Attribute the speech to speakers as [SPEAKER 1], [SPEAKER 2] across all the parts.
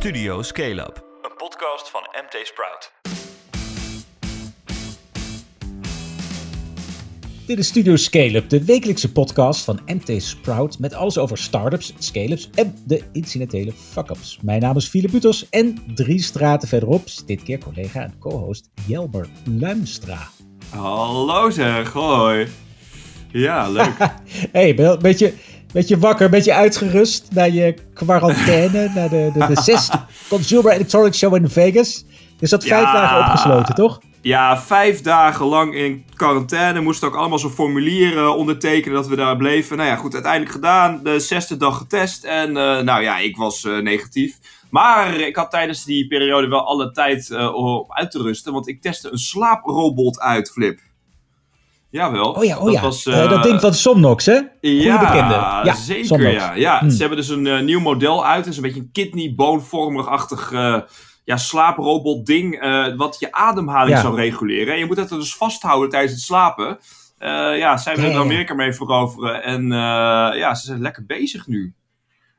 [SPEAKER 1] Studio Scale Up, een podcast van MT Sprout.
[SPEAKER 2] Dit is Studio Scale-up, de wekelijkse podcast van MT Sprout met alles over startups, scale-ups en de incidentele fuck-ups. Mijn naam is Philip Butos en drie straten verderop zit dit keer collega en co-host Jelmer Luimstra.
[SPEAKER 3] Hallo zeg, hoi. Ja, leuk.
[SPEAKER 2] hey, een beetje, beetje wakker, een beetje uitgerust na je quarantaine, na de, de, de zesde Consumer Electronics Show in Vegas. Je zat vijf
[SPEAKER 3] Ja.
[SPEAKER 2] dagen opgesloten, toch?
[SPEAKER 3] Ja, vijf dagen lang in quarantaine. Moesten ook allemaal zo'n formulier eh, ondertekenen dat we daar bleven. Nou ja, goed, uiteindelijk gedaan. De zesde dag getest. En eh, nou ja, ik was eh, negatief. Maar ik had tijdens die periode wel alle tijd om uit te rusten. Want ik testte een slaaprobot uit, Flip. Jawel.
[SPEAKER 2] Oh ja, oh
[SPEAKER 3] dat
[SPEAKER 2] ja.
[SPEAKER 3] Was,
[SPEAKER 2] Eh,
[SPEAKER 3] eh,
[SPEAKER 2] dat ding van Somnox, hè? Goeie
[SPEAKER 3] ja,
[SPEAKER 2] bekende. Ja,
[SPEAKER 3] zeker
[SPEAKER 2] Somnox.
[SPEAKER 3] ja. ja. Ze hebben dus een eh, nieuw model uit. Het is een beetje een kidney-boonvormig-achtig eh, ja, slaaprobot ding. eh, wat je ademhaling
[SPEAKER 2] Ja.
[SPEAKER 3] zou reguleren. En je moet het er dus vasthouden tijdens het slapen. Eh, ja, zij willen er. Amerika mee veroveren. En eh, ja, ze zijn lekker bezig nu.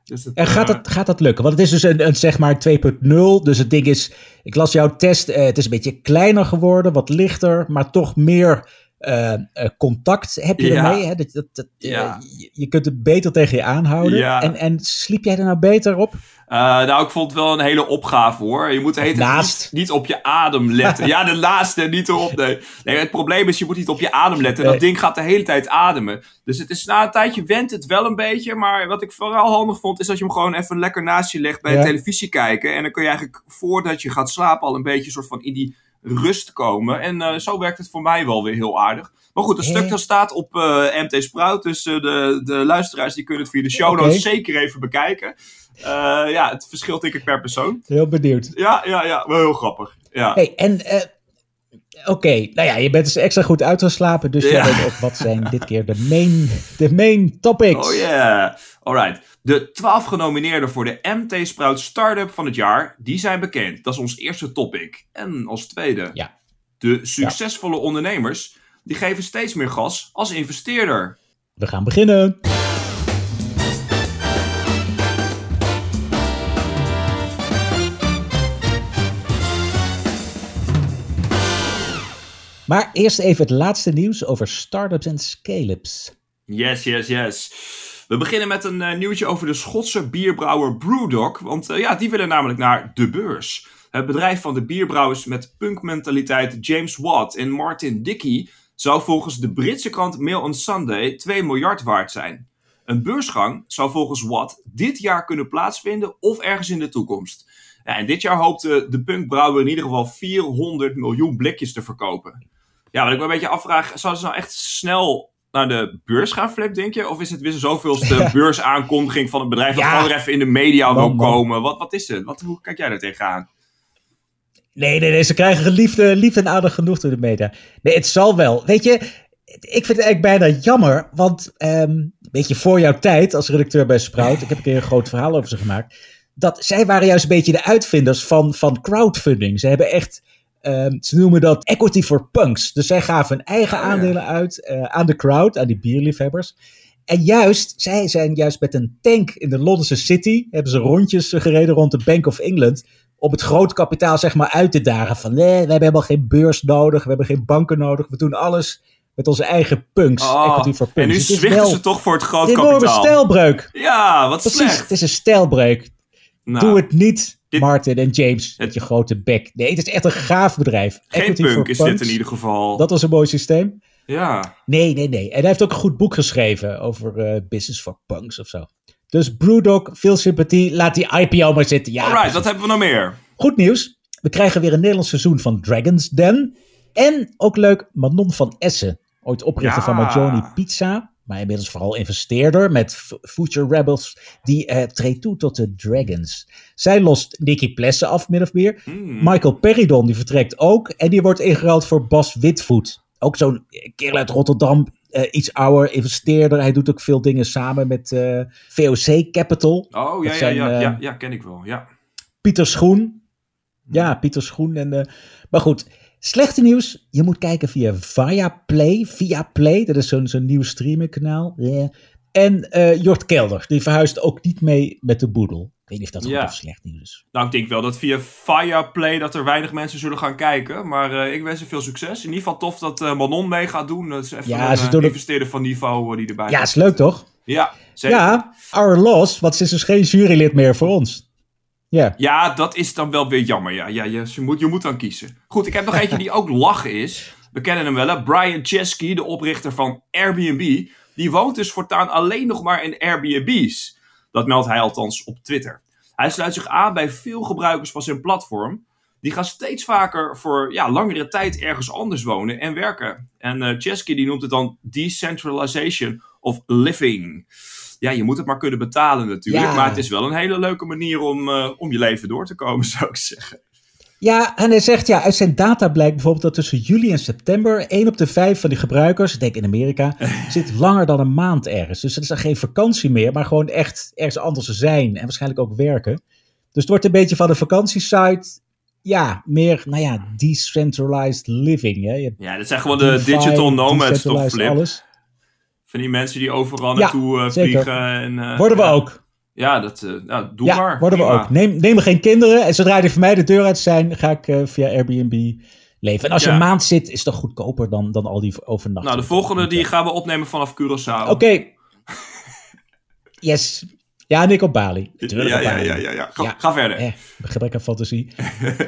[SPEAKER 3] Dus het,
[SPEAKER 2] En gaat
[SPEAKER 3] eh,
[SPEAKER 2] dat, gaat dat lukken? Want het is dus een, een zeg maar 2.0. Dus het ding is, ik las jouw test, eh, het is een beetje kleiner geworden, wat lichter, maar toch meer eh, eh, contact heb je
[SPEAKER 3] Ja.
[SPEAKER 2] ermee. Hè? Dat, dat, dat, eh,
[SPEAKER 3] Ja.
[SPEAKER 2] je, je kunt het beter tegen je aanhouden.
[SPEAKER 3] Ja.
[SPEAKER 2] En, en sliep jij er nou beter op?
[SPEAKER 3] Nou, ik vond het wel een hele opgave hoor. Je moet
[SPEAKER 2] naast.
[SPEAKER 3] Niet, niet op je adem letten. ja, de laatste, niet erop. Nee. nee, het probleem is, je moet niet op je adem letten. Dat ding gaat de hele tijd ademen. Dus het is na een tijdje went het wel een beetje. Maar wat ik vooral handig vond, is dat je hem gewoon even lekker naast je legt bij de televisie kijken. En dan kun je eigenlijk voordat je gaat slapen al een beetje soort van in die rust komen. En eh, zo werkt het voor mij wel weer heel aardig. Maar goed, een
[SPEAKER 2] Ja.
[SPEAKER 3] stuk dat staat op eh, MT Sprout. Dus eh, de, de luisteraars die kunnen het via de show notes zeker even bekijken. Ja, het verschilt denk ik per persoon.
[SPEAKER 2] Heel benieuwd.
[SPEAKER 3] Ja, ja, ja, wel heel grappig. Ja.
[SPEAKER 2] Hey, en oké, nou ja, je bent dus extra goed uitgeslapen, dus
[SPEAKER 3] Ja.
[SPEAKER 2] jij weet ook wat zijn dit keer de main, de main topics.
[SPEAKER 3] Oh yeah. Alright. De 12 genomineerden voor de MT Sprout Startup van het jaar, die zijn bekend. Dat is ons eerste topic. En als tweede,
[SPEAKER 2] Ja.
[SPEAKER 3] de succesvolle ondernemers, die geven steeds meer gas als investeerder.
[SPEAKER 2] We gaan beginnen. Maar eerst even het laatste nieuws over startups en scale-ups.
[SPEAKER 3] Yes, yes, yes. We beginnen met een eh, nieuwtje over de Schotse bierbrouwer Brewdog. Want eh, ja, die willen namelijk naar de beurs. Het bedrijf van de bierbrouwers met punkmentaliteit James Watt en Martin Dickey zou volgens de Britse krant Mail on Sunday 2 miljard waard zijn. Een beursgang zou volgens Watt dit jaar kunnen plaatsvinden of ergens in de toekomst. Ja, en dit jaar hoopte de punkbrouwer in ieder geval 400 miljoen blikjes te verkopen. Ja, wat ik me een beetje afvraag, zou ze nou echt snel naar de beurs gaan, Flip, denk je? Of is het weer zoveelste beursaankondiging van een bedrijf dat
[SPEAKER 2] Ja.
[SPEAKER 3] gewoon even in de media wil komen? Wat, wat is het? Wat, hoe kijk jij daar tegenaan?
[SPEAKER 2] Nee, nee, nee, ze krijgen liefde, liefde en aardig genoeg door de media. Nee, het zal wel. Weet je, ik vind het eigenlijk bijna jammer, want ehm weet je, voor jouw tijd als redacteur bij Sprout, ik heb een keer een groot verhaal over ze gemaakt, dat zij waren juist een beetje de uitvinders van, van crowdfunding. Ze hebben echt, ehm, ze noemen dat equity for punks. Dus zij gaven hun eigen
[SPEAKER 3] ja.
[SPEAKER 2] aandelen uit eh, aan de crowd, aan die bierliefhebbers. En juist, zij zijn juist met een tank in de Londense City, hebben ze rondjes gereden rond de Bank of England, om het groot kapitaal zeg maar uit te dagen. Van nee, we hebben helemaal geen beurs nodig, we hebben geen banken nodig, we doen alles met onze eigen punks,
[SPEAKER 3] Oh,
[SPEAKER 2] equity for punks.
[SPEAKER 3] en nu zwichten ze toch voor het groot
[SPEAKER 2] een enorme
[SPEAKER 3] kapitaal.
[SPEAKER 2] stijlbreuk.
[SPEAKER 3] Ja, wat
[SPEAKER 2] Precies,
[SPEAKER 3] slecht.
[SPEAKER 2] het is een stijlbreuk.
[SPEAKER 3] Nou,
[SPEAKER 2] Doe het niet,
[SPEAKER 3] dit-
[SPEAKER 2] Martin en James, met je grote bek. Nee, het is echt een gaaf bedrijf.
[SPEAKER 3] Geen
[SPEAKER 2] Equity
[SPEAKER 3] punk is
[SPEAKER 2] punks.
[SPEAKER 3] dit in ieder geval.
[SPEAKER 2] Dat was een mooi systeem.
[SPEAKER 3] Ja.
[SPEAKER 2] Nee, nee, nee. En hij heeft ook een goed boek geschreven over eh, business for punks of zo. Dus Brewdog, veel sympathie. Laat die IPO maar zitten. Ja,
[SPEAKER 3] Alright, wat hebben we nog meer?
[SPEAKER 2] Goed nieuws. We krijgen weer een Nederlands seizoen van Dragon's Den. En ook leuk, Manon van Essen. Ooit oprichter
[SPEAKER 3] Ja.
[SPEAKER 2] van Majoni Pizza. Maar inmiddels vooral investeerder met Future Rebels. Die eh, treedt toe tot de Dragons. Zij lost Nicky Plessen af, min of meer.
[SPEAKER 3] Hmm.
[SPEAKER 2] Michael Peridon die vertrekt ook. En die wordt ingeruild voor Bas Witvoet. Ook zo'n kerel uit Rotterdam. eh, iets ouder, investeerder. Hij doet ook veel dingen samen met eh, VOC Capital.
[SPEAKER 3] Oh, ja, ja, ja, ja, ja, ken ik wel. Ja.
[SPEAKER 2] Pieter Schoen. Ja, Pieter Schoen. En, eh, maar goed, slechte nieuws. Je moet kijken via Viaplay. Viaplay, dat is zo'n zo'n nieuw streamingkanaal. Yeah. En eh, Jort Kelder, die verhuist ook niet mee met de boedel. weet niet of dat
[SPEAKER 3] Ja.
[SPEAKER 2] goed of slecht nieuws is.
[SPEAKER 3] Nou, ik denk wel dat via Viaplay dat er weinig mensen zullen gaan kijken. Maar eh, ik wens ze veel succes. In ieder geval tof dat eh, Manon mee gaat doen. Dat is even
[SPEAKER 2] Ja,
[SPEAKER 3] een
[SPEAKER 2] ze doen het-
[SPEAKER 3] investeerder van niveau die erbij
[SPEAKER 2] Ja,
[SPEAKER 3] is.
[SPEAKER 2] is leuk toch?
[SPEAKER 3] Ja, zeker.
[SPEAKER 2] Ja, our loss, want ze is dus geen jurylid meer voor ons. Ja.
[SPEAKER 3] Ja, dat is dan wel weer jammer. Ja, ja je, moet, je moet dan kiezen. Goed, ik heb nog eentje die ook lachen is. We kennen hem wel, hè? Brian Chesky, de oprichter van Airbnb. Die woont dus voortaan alleen nog maar in Airbnb's. Dat meldt hij althans op Twitter. Hij sluit zich aan bij veel gebruikers van zijn platform. Die gaan steeds vaker voor ja, langere tijd ergens anders wonen en werken. En eh Chesky die noemt het dan decentralization of living. Ja, je moet het maar kunnen betalen natuurlijk.
[SPEAKER 2] Ja.
[SPEAKER 3] Maar het is wel een hele leuke manier om, eh, om je leven door te komen, zou ik zeggen.
[SPEAKER 2] Ja, en hij zegt ja, uit zijn data blijkt bijvoorbeeld dat tussen juli en september 1 op de 5 van die gebruikers, ik denk in Amerika, zit langer dan een maand ergens. Dus het is dan geen vakantie meer, maar gewoon echt ergens anders zijn en waarschijnlijk ook werken. Dus het wordt een beetje van een vakantiesite, ja, meer, nou ja, decentralized living. Hè? Je
[SPEAKER 3] Ja, dat zijn gewoon de
[SPEAKER 2] DeFi,
[SPEAKER 3] digital nomads toch, Flip?
[SPEAKER 2] alles.
[SPEAKER 3] Van die mensen die overal naartoe eh, vliegen. En, eh,
[SPEAKER 2] Worden we
[SPEAKER 3] ja.
[SPEAKER 2] ook.
[SPEAKER 3] Ja, dat, eh, nou, doe
[SPEAKER 2] ja,
[SPEAKER 3] maar.
[SPEAKER 2] worden we ook. Neem, neem geen kinderen. En zodra die voor mij de deur uit zijn, ga ik via Airbnb leven. En als je een maand zit, is toch goedkoper dan, dan al die overnachten.
[SPEAKER 3] Nou, de volgende die gaan we opnemen vanaf Curaçao.
[SPEAKER 2] Oké. yes. Ja, en ik op Bali. Natuurlijk
[SPEAKER 3] ja,
[SPEAKER 2] op
[SPEAKER 3] ja,
[SPEAKER 2] Bali.
[SPEAKER 3] ja, ja, ja. Ga,
[SPEAKER 2] Ja.
[SPEAKER 3] ga verder.
[SPEAKER 2] Eh, gebrek aan fantasie.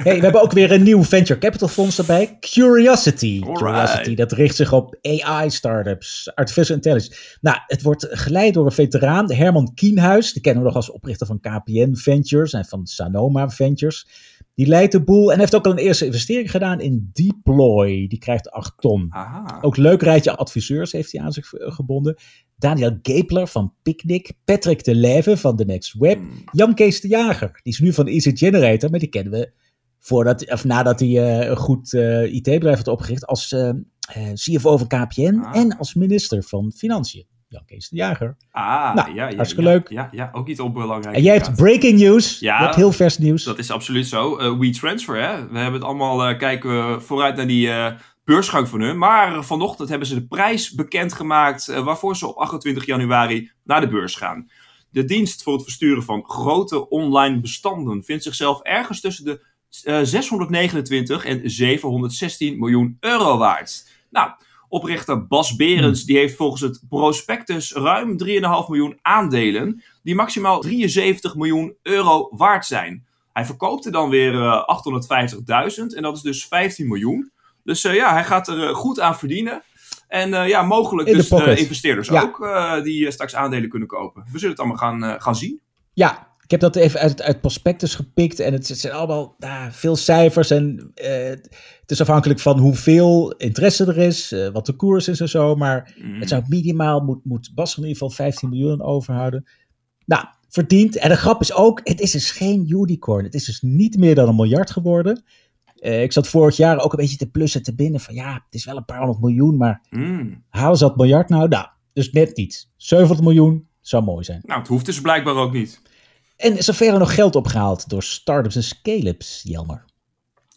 [SPEAKER 2] hey, we hebben ook weer een nieuw venture capital fonds erbij. Curiosity.
[SPEAKER 3] Alright.
[SPEAKER 2] Curiosity, dat richt zich op AI-startups, artificial intelligence. Nou, het wordt geleid door een veteraan, Herman Kienhuis. Die kennen we nog als oprichter van KPN Ventures en van Sanoma Ventures. Die leidt de boel en heeft ook al een eerste investering gedaan in Deploy. Die krijgt 8 ton.
[SPEAKER 3] Aha.
[SPEAKER 2] Ook leuk rijtje adviseurs heeft hij aan zich eh, gebonden. Daniel Gepler van Picnic. Patrick de Leve van The Next Web.
[SPEAKER 3] Hmm.
[SPEAKER 2] Jan Kees de Jager. Die is nu van Easy Generator, maar die kennen we voordat, of nadat hij eh, een goed eh, IT-bedrijf had opgericht als eh, CFO van KPN
[SPEAKER 3] Ah.
[SPEAKER 2] en als minister van Financiën. Jan Kees de Jager.
[SPEAKER 3] Ah,
[SPEAKER 2] Nou,
[SPEAKER 3] ja, ja,
[SPEAKER 2] hartstikke
[SPEAKER 3] ja,
[SPEAKER 2] leuk.
[SPEAKER 3] Ja, ja, ook niet onbelangrijk.
[SPEAKER 2] En jij hebt breaking news.
[SPEAKER 3] Ja.
[SPEAKER 2] Je hebt heel vers nieuws.
[SPEAKER 3] Dat is absoluut zo. WeTransfer, hè. We hebben het allemaal, kijken we vooruit naar die beursgang van hun. Maar vanochtend hebben ze de prijs bekendgemaakt eh, waarvoor ze op 28 januari naar de beurs gaan. De dienst voor het versturen van grote online bestanden vindt zichzelf ergens tussen de eh, 629 en 716 miljoen euro waard. Nou, oprichter Bas Berends die heeft volgens het prospectus ruim 3,5 miljoen aandelen die maximaal 73 miljoen euro waard zijn. Hij verkoopt er dan weer eh 850.000 en dat is dus 15 miljoen. Dus eh, ja, hij gaat er eh, goed aan verdienen. En eh, ja, mogelijk
[SPEAKER 2] In
[SPEAKER 3] dus de investeerders
[SPEAKER 2] Ja.
[SPEAKER 3] ook die straks aandelen kunnen kopen. We zullen het allemaal gaan, gaan zien.
[SPEAKER 2] Ja, ik heb dat even uit, uit prospectus gepikt. En het, zijn allemaal veel cijfers. En het is afhankelijk van hoeveel interesse er is. wat de koers is en zo. Maar
[SPEAKER 3] Mm.
[SPEAKER 2] het zou minimaal, moet, moet Bas in ieder geval 15 miljoen overhouden. Nou, verdiend. En de grap is ook, het is dus geen unicorn. Het is dus niet meer dan een miljard geworden. Eh, ik zat vorig jaar ook een beetje te plussen te binnen. Van ja, het is wel een paar honderd miljoen. Maar
[SPEAKER 3] Mm.
[SPEAKER 2] halen ze dat miljard nou? Nou, dus net niet. 700 miljoen zou mooi zijn.
[SPEAKER 3] Nou, het hoeft dus blijkbaar ook niet.
[SPEAKER 2] En is er verder nog geld opgehaald door startups en scale-ups, Jelmer?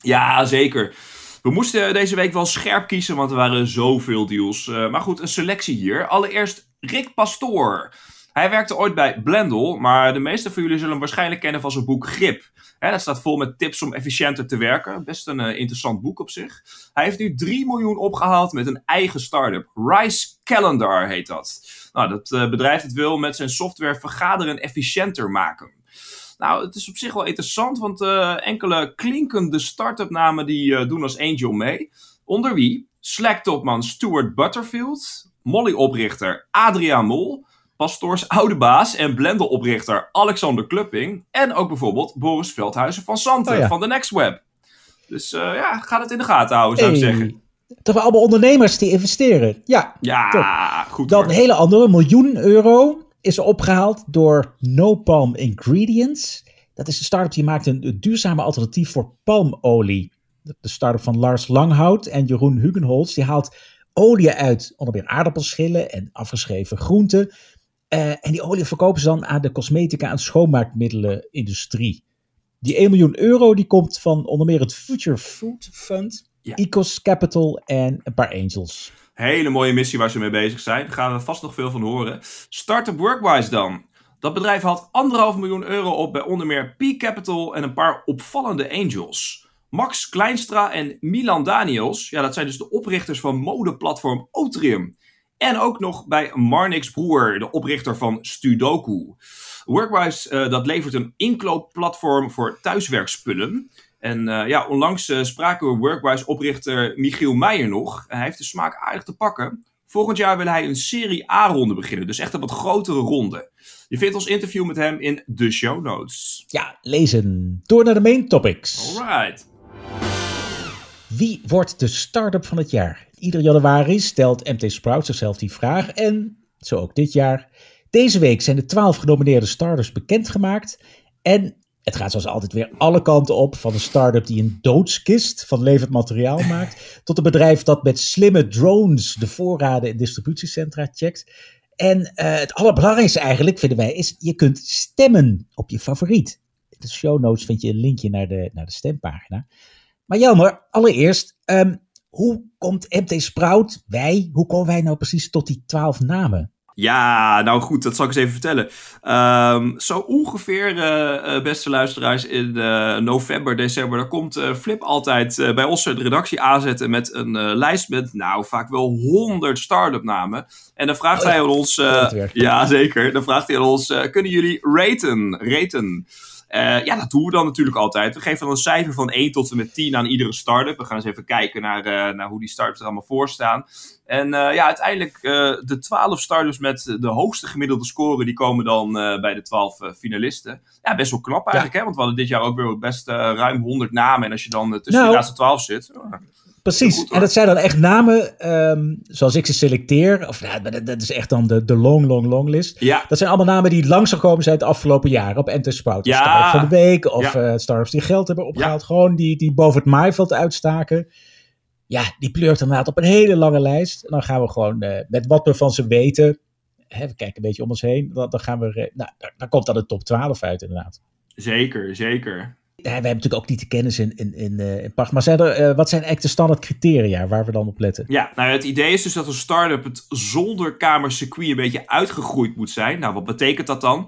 [SPEAKER 3] Ja, zeker. We moesten deze week wel scherp kiezen, want er waren zoveel deals. Eh, maar goed, een selectie hier. Allereerst Rick Pastoor. Hij werkte ooit bij Blendel, maar de meeste van jullie zullen hem waarschijnlijk kennen van zijn boek Grip. Dat staat vol met tips om efficiënter te werken. Best een eh, interessant boek op zich. Hij heeft nu 3 miljoen opgehaald met een eigen start-up. Rice Calendar heet dat. Nou, dat eh, bedrijf wil met zijn software vergaderen efficiënter maken. Nou, het is op zich wel interessant, want eh, enkele klinkende start-up namen die doen als angel mee. Onder wie Slack-topman Stuart Butterfield, Molly-oprichter Adriaan Mol, Pastoors oude baas en Blendel-oprichter Alexander Klupping en ook bijvoorbeeld Boris Veldhuizen van Santen
[SPEAKER 2] Oh ja.
[SPEAKER 3] van de Next Web. Dus eh, ja, ga het in de gaten houden, zou ik zeggen.
[SPEAKER 2] Toch wel allemaal ondernemers die investeren. Ja,
[SPEAKER 3] Ja, goed
[SPEAKER 2] dan
[SPEAKER 3] hoor.
[SPEAKER 2] een hele andere. miljoen euro is opgehaald door No Palm Ingredients. Dat is een start-up die maakt een, duurzame alternatief voor palmolie. De de start-up van Lars Langhout en Jeroen Hugenholz. Die haalt olie uit onder meer aardappelschillen en afgeschreven groenten. Eh, en die olie verkopen ze dan aan de cosmetica- en schoonmaakmiddelenindustrie. Die 1 miljoen euro die komt van onder meer het Future Food Fund,
[SPEAKER 3] Ja.
[SPEAKER 2] Ecos Capital en een paar angels.
[SPEAKER 3] Hele mooie missie waar ze mee bezig zijn. Daar gaan we vast nog veel van horen. Startup Workwise dan. Dat bedrijf had anderhalf miljoen euro op bij onder meer P Capital en een paar opvallende angels. Max Kleinstra en Milan Daniels, ja, dat zijn dus de oprichters van modeplatform Otrium. En ook nog bij Marnix Broer, de oprichter van Studoku. Workwise, uh, dat levert een inkoopplatform voor thuiswerkspullen. En uh, ja, onlangs uh, spraken we Workwise-oprichter Michiel Meijer nog. hij heeft de smaak aardig te pakken. Volgend jaar wil hij een Serie A-ronde beginnen, dus echt een wat grotere ronde. Je vindt ons interview met hem in de show notes.
[SPEAKER 2] Ja, lezen. Door naar de main topics.
[SPEAKER 3] Alright.
[SPEAKER 2] Wie wordt de start-up van het jaar? Ieder januari stelt MT Sprout zichzelf die vraag en, zo ook dit jaar. Deze week zijn de twaalf genomineerde starters bekendgemaakt. En het gaat zoals altijd weer alle kanten op. Van een start-up die een doodskist van levend materiaal maakt. Tot een bedrijf dat met slimme drones de voorraden in distributiecentra checkt. En uh, het allerbelangrijkste eigenlijk, vinden wij, is je kunt stemmen op je favoriet. In de show notes vind je een linkje naar de, naar de stempagina. Maar jammer, allereerst, um, hoe komt MT Sprout, wij, hoe komen wij nou precies tot die twaalf namen?
[SPEAKER 3] Ja, nou goed, dat zal ik eens even vertellen. Um, zo ongeveer, uh, beste luisteraars, in uh, november, december, dan komt Flip altijd bij ons de redactie aanzetten met een lijst met, nou, vaak wel honderd start-up namen. En dan vraagt oh, hij aan ons, ja zeker, dan vraagt hij aan ons, kunnen jullie raten? raten? Uh, ja, dat doen we dan natuurlijk altijd. We geven dan een cijfer van 1 tot en met 10 aan iedere start-up. We gaan eens even kijken naar, uh, naar hoe die start-ups er allemaal voor staan. En uh, ja, uiteindelijk de 12 startups met de hoogste gemiddelde score, die komen dan bij de 12 finalisten. Ja, best wel knap eigenlijk, ja. hè? Want we hadden dit jaar ook weer best ruim 100 namen. En als je dan tussen nou, de laatste 12 zit...
[SPEAKER 2] Precies, en dat zijn dan echt namen um, zoals ik ze selecteer. Of nou, dat is echt dan de, de long, long, long list.
[SPEAKER 3] Ja.
[SPEAKER 2] Dat zijn allemaal namen die langs gekomen zijn het afgelopen jaar op Enter Sprout.
[SPEAKER 3] Ja.
[SPEAKER 2] Startup van de week of ja. uh, startups die geld hebben opgehaald. Ja. Gewoon die, die boven het maaiveld uitstaken. Ja, die pleurt inderdaad op een hele lange lijst. En dan gaan we gewoon uh, met wat we van ze weten. Hè, we kijken een beetje om ons heen. Dan, dan gaan we, uh, nou, daar komt dan de top 12 uit inderdaad.
[SPEAKER 3] Zeker, zeker
[SPEAKER 2] ja, we hebben natuurlijk ook niet de kennis in, in, in, in pacht. Maar zijn er, uh, wat zijn eigenlijk de standaard criteria waar we dan op letten?
[SPEAKER 3] Ja, nou het idee is dus dat een start-up het zolderkamercircuit een beetje uitgegroeid moet zijn. Nou, wat betekent dat dan?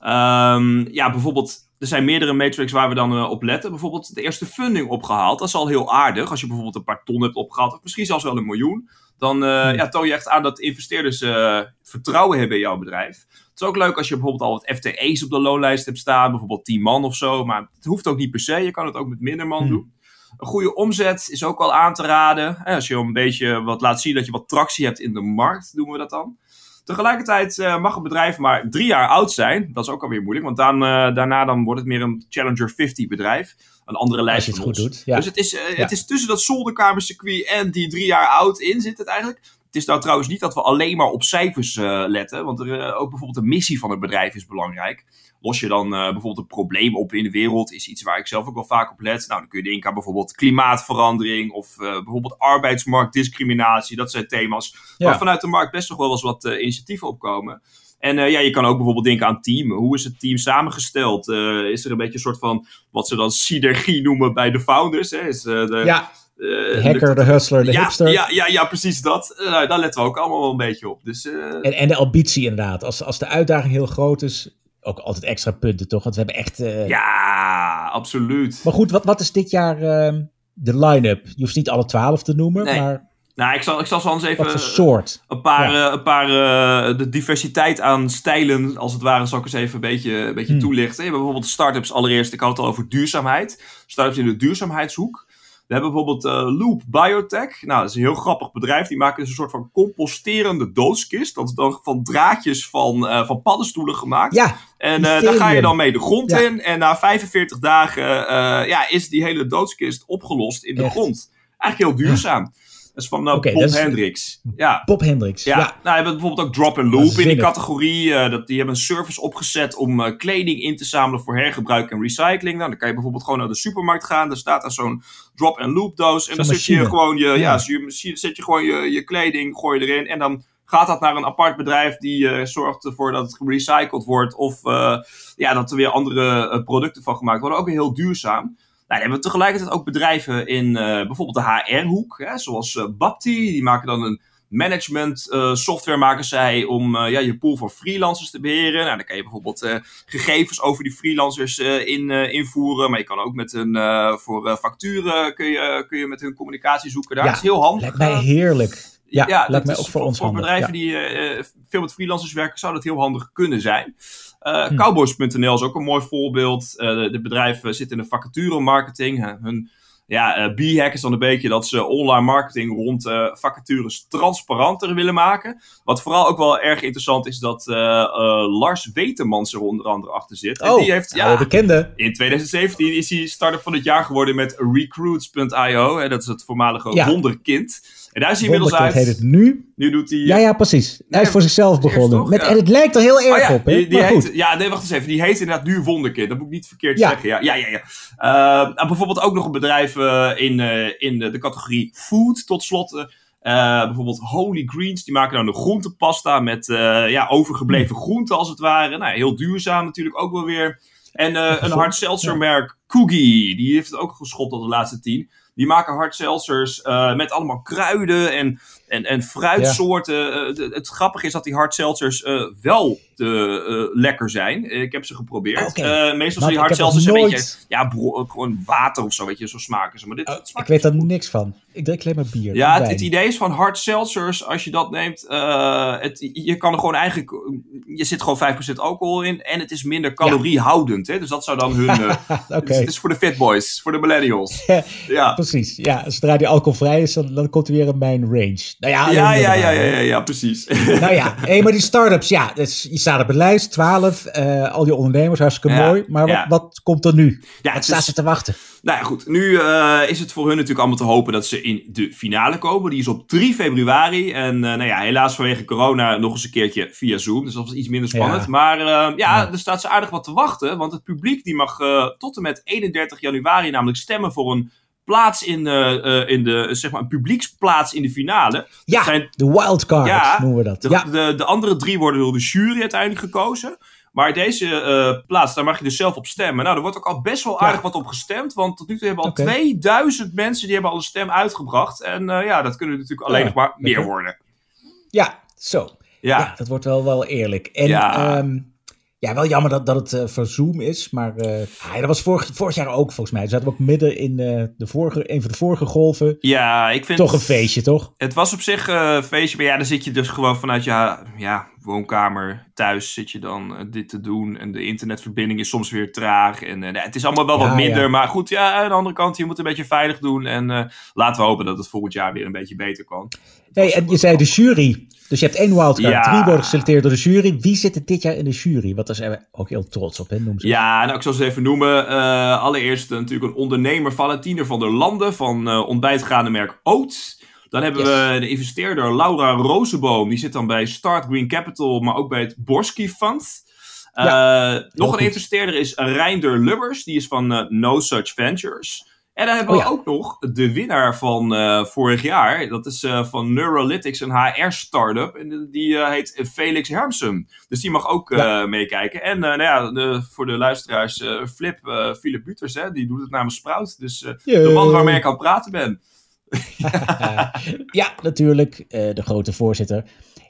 [SPEAKER 3] Um, ja, bijvoorbeeld, er zijn meerdere metrics waar we dan uh, op letten. Bijvoorbeeld de eerste funding opgehaald. Dat is al heel aardig. Als je bijvoorbeeld een paar ton hebt opgehaald, of misschien zelfs wel een miljoen. Dan uh, hmm. ja, toon je echt aan dat investeerders uh, vertrouwen hebben in jouw bedrijf. Het is ook leuk als je bijvoorbeeld al wat FTE's op de loonlijst hebt staan. Bijvoorbeeld 10 man of zo. Maar het hoeft ook niet per se. Je kan het ook met minder man hmm. doen. Een goede omzet is ook wel aan te raden. Als je een beetje wat laat zien dat je wat tractie hebt in de markt, doen we dat dan. Tegelijkertijd uh, mag een bedrijf maar drie jaar oud zijn. Dat is ook alweer moeilijk, want dan, uh, daarna dan wordt het meer een Challenger 50 bedrijf. Een andere lijst
[SPEAKER 2] Als je het goed doet. Ja.
[SPEAKER 3] Dus het is, uh, ja. het is tussen dat zolderkamercircuit en die drie jaar oud in zit het eigenlijk. Het is nou trouwens niet dat we alleen maar op cijfers letten. Want er, ook bijvoorbeeld de missie van het bedrijf is belangrijk. Los je dan bijvoorbeeld een probleem op in de wereld, is iets waar ik zelf ook wel vaak op let. Nou, dan kun je denken aan bijvoorbeeld klimaatverandering of bijvoorbeeld arbeidsmarktdiscriminatie. Dat zijn thema's ja. waar vanuit de markt best nog wel eens wat initiatieven opkomen. En uh, ja, je kan ook bijvoorbeeld denken aan team. Hoe is het team samengesteld? Uh, is er een beetje een soort van, wat ze dan synergie noemen bij de founders? Hè? Is, uh, de,
[SPEAKER 2] ja, de hacker, de hustler, de
[SPEAKER 3] ja,
[SPEAKER 2] hipster.
[SPEAKER 3] Ja, ja, ja, precies dat. daar letten we ook allemaal wel een beetje op. Dus,
[SPEAKER 2] en, en de ambitie inderdaad. Als, als de uitdaging heel groot is, ook altijd extra punten toch? Want we hebben echt...
[SPEAKER 3] Ja, absoluut.
[SPEAKER 2] Maar goed, wat, wat is dit jaar ehm, de line-up? Je hoeft niet alle twaalf te noemen,
[SPEAKER 3] nee.
[SPEAKER 2] maar...
[SPEAKER 3] Nou, ik zal, ik zal zo eens even
[SPEAKER 2] voor soort?
[SPEAKER 3] een paar, ja. een paar uh, de diversiteit aan stijlen, als het ware, zal ik eens even een beetje, een beetje hmm. toelichten. Je hebt bijvoorbeeld startups allereerst, ik had het al over duurzaamheid. Startups in de duurzaamheidshoek. We hebben bijvoorbeeld uh, Loop Biotech. Nou, dat is een heel grappig bedrijf. Die maken dus een soort van composterende doodskist. Dat is dan van draadjes van, uh, van paddenstoelen gemaakt.
[SPEAKER 2] Ja,
[SPEAKER 3] en uh, daar ga je dan mee de grond ja. in. En na 45 dagen ja, is die hele doodskist opgelost in de Echt? grond. Eigenlijk heel duurzaam. Ja. Dat is van uh, okay, Bob. Hendricks. Ja.
[SPEAKER 2] Bob Hendricks, ja.
[SPEAKER 3] ja. Nou, we hebben bijvoorbeeld ook Drop and Loop in die categorie. Uh, dat, die hebben een service opgezet om uh, kleding in te zamelen voor hergebruik en recycling. Nou, dan kan je bijvoorbeeld gewoon naar de supermarkt gaan. Daar staat daar zo'n Drop and Loop doos. En dan zet je gewoon je, ja. ja je, zet je gewoon je, je kleding, gooi je erin. En dan gaat dat naar een apart bedrijf die uh, zorgt ervoor dat het gerecycled wordt. Of ja, dat er weer andere producten van gemaakt worden. Ook weer heel duurzaam. Nou, dan hebben we tegelijkertijd ook bedrijven in uh, bijvoorbeeld de HR-hoek, hè, zoals uh, Bapti. Die maken dan een management uh, software maken zij om ja, je pool van freelancers te beheren. Nou, dan kan je bijvoorbeeld gegevens over die freelancers in, invoeren. Maar je kan ook met hun voor facturen kun je, kun je met hun communicatie zoeken. Daar ja, is heel handig.
[SPEAKER 2] Lijkt mij heerlijk. Ja, ja lijkt mij ook voor, ons
[SPEAKER 3] Voor bedrijven die veel met freelancers werken, zou dat heel handig kunnen zijn. Uh, Cowboys.nl is ook een mooi voorbeeld. Uh, de, bedrijven zitten in de vacature marketing. hun ja, uh, B-hack is dan een beetje dat ze online marketing rond uh, vacatures transparanter willen maken. Wat vooral ook wel erg interessant is dat uh, Lars Wetemans er onder andere achter zit.
[SPEAKER 2] Oh, en die heeft, ja, bekende.
[SPEAKER 3] In 2017 is hij start-up van het jaar geworden met Recruits.io. Dat is het voormalige ja. wonderkind. En daar is hij inmiddels uit.
[SPEAKER 2] heet het nu.
[SPEAKER 3] Nu doet hij...
[SPEAKER 2] Ja, ja, precies. hij is voor zichzelf begonnen. Met, En het lijkt er heel erg oh, ja, op, hè?
[SPEAKER 3] Die, die heet, ja, nee, wacht eens even. Die heet inderdaad nu Wonderkind. Dat moet ik niet verkeerd zeggen. Ja, ja, ja. ja. Uh, bijvoorbeeld ook nog een bedrijf uh, in, uh, in de, categorie food, tot slot. Bijvoorbeeld Holy Greens, die maken dan een groentepasta met ja, overgebleven hmm. groenten als het ware. Nou, heel duurzaam natuurlijk ook wel weer. En een hard seltzer merk, Coogie, die heeft het ook geschopt tot de laatste tien. Die maken hard seltzers uh, met allemaal kruiden en, en, en fruitsoorten. Ja. Uh, het grappige is dat die hard seltzers uh, wel te, lekker zijn. Ik heb ze geprobeerd. Okay. meestal zijn die hard seltzers nooit... een beetje ja, gewoon water of zo, weet je, zo smaken ze. Maar dit,
[SPEAKER 2] oh, ik weet er niks van. Ik drink alleen maar bier.
[SPEAKER 3] Ja, het, het, idee is van hard seltzers, als je dat neemt, het, je kan er gewoon eigenlijk, je zit gewoon 5% alcohol in en het is minder caloriehoudend. Hè? Dus dat zou dan hun, okay. dus het is voor de fit boys, voor de millennials. ja
[SPEAKER 2] precies. Ja, zodra die alcoholvrij is, dan, dan komt hij weer in mijn range.
[SPEAKER 3] Nou ja, ja, ja, ja, ja, ja, precies.
[SPEAKER 2] nou ja, hey, maar die start-ups, ja, dus je staat op een lijst, 12, uh, al die ondernemers, hartstikke mooi. Maar wat, wat komt er nu? Ja, wat staat ze te wachten?
[SPEAKER 3] Nou ja, goed. Nu uh, is het voor hun natuurlijk allemaal te hopen dat ze in de finale komen. Die is op 3 februari. En uh, nou ja, helaas vanwege corona nog eens een keertje via Zoom. Dus dat was iets minder spannend. Maar ja, ja, er staat ze aardig wat te wachten. Want het publiek die mag tot en met 31 januari namelijk stemmen voor een plaats in, uh, in de, zeg maar, een publieksplaats in de finale.
[SPEAKER 2] Ja, zijn, de wildcard ja, noemen we dat.
[SPEAKER 3] De, ja. de, de, andere drie worden door de jury uiteindelijk gekozen. Maar deze uh, plaats, daar mag je dus zelf op stemmen. Nou, er wordt ook al best wel aardig wat op gestemd. Want tot nu toe hebben al okay. 2000 mensen die hebben al een stem uitgebracht. En uh, ja, dat kunnen natuurlijk alleen nog maar meer worden.
[SPEAKER 2] Ja, zo. Ja. dat wordt wel, wel eerlijk. En ja. Um, ja, wel jammer dat, dat het uh, voor Zoom is, maar uh, ah, dat was vorig, vorig jaar ook volgens mij. We zaten ook midden in uh, de vorige, een van de vorige golven.
[SPEAKER 3] Ja, ik vind...
[SPEAKER 2] Toch een feestje, toch?
[SPEAKER 3] Het was op zich een feestje, maar ja, dan zit je dus gewoon vanuit je ja, woonkamer thuis zit je dan dit te doen. En de internetverbinding is soms weer traag. En het is allemaal wel wat minder, maar goed, ja, aan de andere kant, je moet een beetje veilig doen. En laten we hopen dat het volgend jaar weer een beetje beter kan.
[SPEAKER 2] Nee, en je zei de jury. Dus je hebt één wildcard, ja. drie worden geselecteerd door de jury. Wie zit er dit jaar in de jury? Want daar zijn we ook heel trots op, hè? Noem
[SPEAKER 3] ze ja, nou, ik zal ze even noemen. Uh, allereerst natuurlijk een ondernemer, Valentine van der Landen van uh, ontbijtgaande merk Oats. Dan hebben we de investeerder Laura Rozenboom. Die zit dan bij Start Green Capital, maar ook bij het Borski Fund. Uh, ja, nog een investeerder is Reinder Lubbers. Die is van No Such Ventures. En dan hebben we oh ook nog de winnaar van uh, vorig jaar. Dat is uh, van Neurolytics, een HR-startup. En die uh, heet Felix Hermsen. Dus die mag ook ja. meekijken. En nou ja, de, voor de luisteraars, Flip, Philip Buters, hè, die doet het namens Sprout. Dus de man waarmee ik aan het praten ben.
[SPEAKER 2] ja, natuurlijk. de grote voorzitter.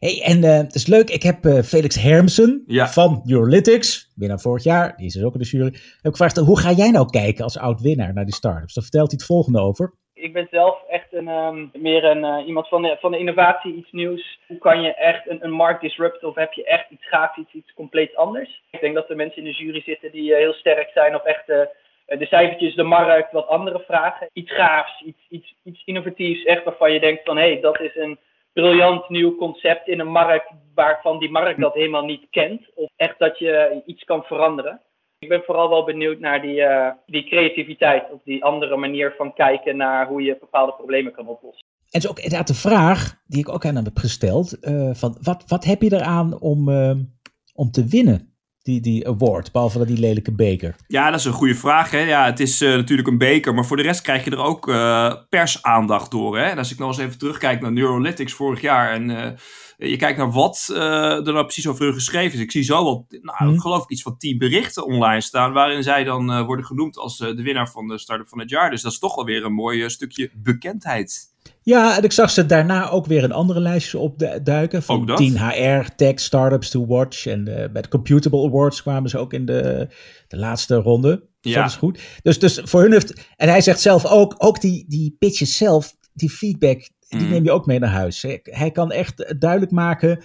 [SPEAKER 2] Hey, en uh, het is leuk, ik heb uh, Felix Hermsen ja. van Neurolytics, winnaar vorig jaar, die is dus ook in de jury, heb ik gevraagd, hoe ga jij nou kijken als oud-winnaar naar die startups? Dan vertelt hij het volgende over.
[SPEAKER 4] Ik ben zelf echt een, um, meer een, uh, iemand van de, van de innovatie, iets nieuws. Hoe kan je echt een, een markt disrupten of heb je echt iets gaafs, iets, iets compleet anders? Ik denk dat er mensen in de jury zitten die heel sterk zijn op echt de cijfertjes, de markt, wat andere vragen. Iets gaafs, iets, iets, iets innovatiefs, echt waarvan je denkt van hé, hey, dat is een briljant nieuw concept in een markt waarvan die markt dat helemaal niet kent. Of echt dat je iets kan veranderen. Ik ben vooral wel benieuwd naar die, uh, die creativiteit of die andere manier van kijken naar hoe je bepaalde problemen kan oplossen.
[SPEAKER 2] En het is ook inderdaad de vraag die ik ook aan hem heb gesteld: uh, van wat, wat heb je eraan om, uh, om te winnen? Die, die award, behalve dat die lelijke beker?
[SPEAKER 3] Ja, dat is een goede vraag. Hè? Ja, het is uh, natuurlijk een beker, maar voor de rest krijg je er ook uh, persaandacht door. Hè? En als ik nou eens even terugkijk naar Neurolytics vorig jaar en uh, je kijkt naar wat er nou precies over hun geschreven is. Ik zie zo wel, nou, hmm. geloof ik iets van tien berichten online staan, waarin zij dan worden genoemd als de winnaar van de start-up van het jaar. Dus dat is toch wel weer een mooi stukje bekendheid.
[SPEAKER 2] Ja, en ik zag ze daarna ook weer in andere lijstjes opduiken. Van
[SPEAKER 3] Ook dat?
[SPEAKER 2] 10 HR, Tech, Startups to Watch. En eh, bij de Computable Awards kwamen ze ook in de, de laatste ronde. Dus
[SPEAKER 3] Ja.
[SPEAKER 2] dat is goed. Dus, dus voor hun heeft... En hij zegt zelf ook, ook die, die pitches zelf, die feedback, die
[SPEAKER 3] Mm.
[SPEAKER 2] neem je ook mee naar huis. Hij- Hij kan echt duidelijk maken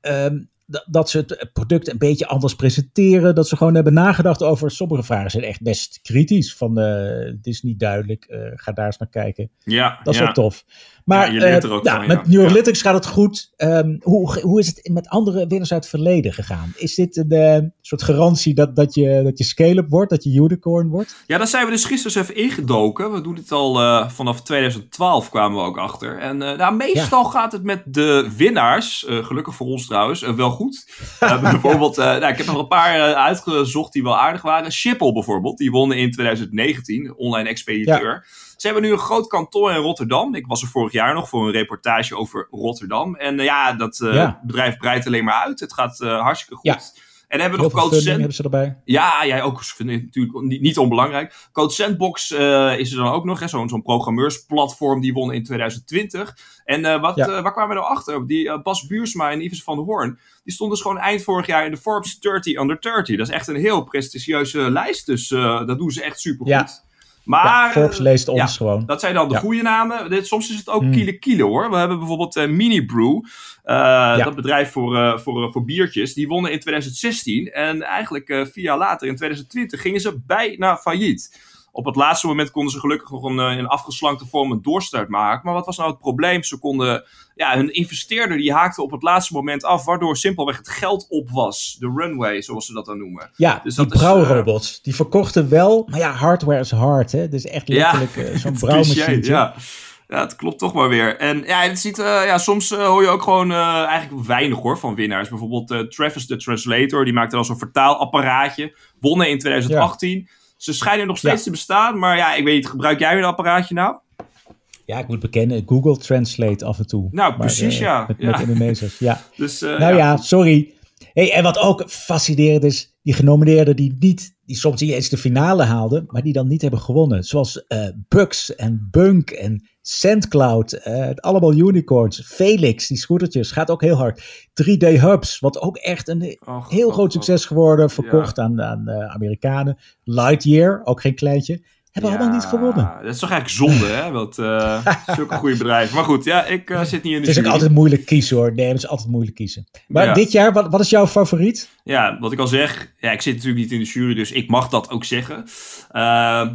[SPEAKER 2] ehm, dat, ze het product een beetje anders presenteren. Dat ze gewoon hebben nagedacht over... Sommige vragen zijn echt best kritisch. Van, eh het is niet duidelijk, eh, ga daar eens naar kijken.
[SPEAKER 3] Ja,
[SPEAKER 2] Dat is
[SPEAKER 3] ja.
[SPEAKER 2] wel tof. Maar
[SPEAKER 3] Ja, je leert er ook
[SPEAKER 2] ja,
[SPEAKER 3] van,
[SPEAKER 2] met
[SPEAKER 3] ja.
[SPEAKER 2] Neurolytics gaat het goed. Ehm, hoe, hoe is het met andere winnaars uit het verleden gegaan? Is dit een eh, soort garantie dat, dat je, dat je scale-up wordt, dat je unicorn wordt?
[SPEAKER 3] Ja, daar zijn we dus gisteren eens even ingedoken. We doen dit al eh, vanaf 2012 kwamen we ook achter. En nou, meestal gaat het met de winnaars, gelukkig voor ons trouwens, wel goed. Bijvoorbeeld, nou, ik heb nog een paar uitgezocht die wel aardig waren. Schiphol bijvoorbeeld, die wonnen in 2019, online expediteur. Ze hebben nu een groot kantoor in Rotterdam. Ik was er vorig jaar nog voor een reportage over Rotterdam. En eh, ja, dat eh,
[SPEAKER 2] Ja.
[SPEAKER 3] bedrijf breidt alleen maar uit. Het gaat eh, hartstikke goed.
[SPEAKER 2] Ja.
[SPEAKER 3] En hebben we nog Cent-
[SPEAKER 2] hebben ze erbij.
[SPEAKER 3] ja, jij ook vind ik natuurlijk niet, niet onbelangrijk. Code Sandbox is er dan ook nog, zo'n zo'n programmeursplatform die won in 2020. En wat,
[SPEAKER 2] Ja.
[SPEAKER 3] waar kwamen we nou achter? Die Bas Buursma en Yves van der Hoorn, die stonden dus gewoon eind vorig jaar in de Forbes 30 under 30. Dat is echt een heel prestigieuze lijst, dus dat doen ze echt super goed.
[SPEAKER 2] Ja.
[SPEAKER 3] Maar
[SPEAKER 2] ja, Forbes
[SPEAKER 3] eh,
[SPEAKER 2] leest ons
[SPEAKER 3] ja.
[SPEAKER 2] gewoon.
[SPEAKER 3] dat zijn dan de
[SPEAKER 2] Ja.
[SPEAKER 3] goede namen. Dit, soms is het ook
[SPEAKER 2] Hmm.
[SPEAKER 3] Kiele Kiele hoor. We hebben bijvoorbeeld eh, Mini Brew. eh, Dat bedrijf voor, voor, voor biertjes. Die wonnen in 2016. En eigenlijk vier jaar later, in 2020, gingen ze bijna failliet. Op het laatste moment konden ze gelukkig nog een, eh, in afgeslankte vorm een doorstart maken. Maar wat was nou het probleem? Ze konden, ja, hun investeerder die haakte op het laatste moment af. Waardoor simpelweg het geld op was. De runway, zoals ze dat dan noemen.
[SPEAKER 2] Ja,
[SPEAKER 3] Dus
[SPEAKER 2] die
[SPEAKER 3] is,
[SPEAKER 2] brouwrobots, die verkochten wel. Maar ja, hardware is hard, hè. Dus echt letterlijk eh, zo'n brouwmachine.
[SPEAKER 3] Ja. ja, het klopt toch maar weer. En ja, het ziet, eh, ja soms eh, hoor je ook gewoon eh, eigenlijk weinig hoor van winnaars. Bijvoorbeeld eh, Travis the Translator, die maakte dan zo'n vertaalapparaatje. Wonnen in 2018. Ze schijnen nog steeds
[SPEAKER 2] Ja.
[SPEAKER 3] te bestaan, maar ja, ik weet niet, gebruik jij een apparaatje nou?
[SPEAKER 2] Ja, ik moet bekennen, Google Translate af en toe.
[SPEAKER 3] Nou,
[SPEAKER 2] Maar,
[SPEAKER 3] precies,
[SPEAKER 2] eh,
[SPEAKER 3] ja.
[SPEAKER 2] Met,
[SPEAKER 3] Ja.
[SPEAKER 2] met ja.
[SPEAKER 3] Dus,
[SPEAKER 2] Nou ja, sorry. Hey, en wat ook fascinerend is, die genomineerden die niet, die soms niet eens de finale haalden, maar die dan niet hebben gewonnen. Zoals eh Bugs en Bunk en SandCloud, eh, allemaal unicorns. Felix, die scootertjes, gaat ook heel hard. 3D Hubs, wat ook echt een
[SPEAKER 3] Och,
[SPEAKER 2] heel
[SPEAKER 3] och,
[SPEAKER 2] groot
[SPEAKER 3] och.
[SPEAKER 2] succes geworden, verkocht aan, aan eh, Amerikanen. Lightyear, ook geen kleintje, hebben
[SPEAKER 3] Ja,
[SPEAKER 2] allemaal niet gewonnen.
[SPEAKER 3] Dat is toch eigenlijk zonde, hè? Want eh zulke goede bedrijven. Maar goed, ja, ik eh, zit niet in de
[SPEAKER 2] Het is ook altijd moeilijk kiezen hoor. Nee, het is altijd moeilijk kiezen. Maar
[SPEAKER 3] Ja.
[SPEAKER 2] dit jaar, wat, wat is jouw favoriet?
[SPEAKER 3] Ja, wat ik al zeg, ja, ik zit natuurlijk niet in de jury, dus ik mag dat ook zeggen. Eh,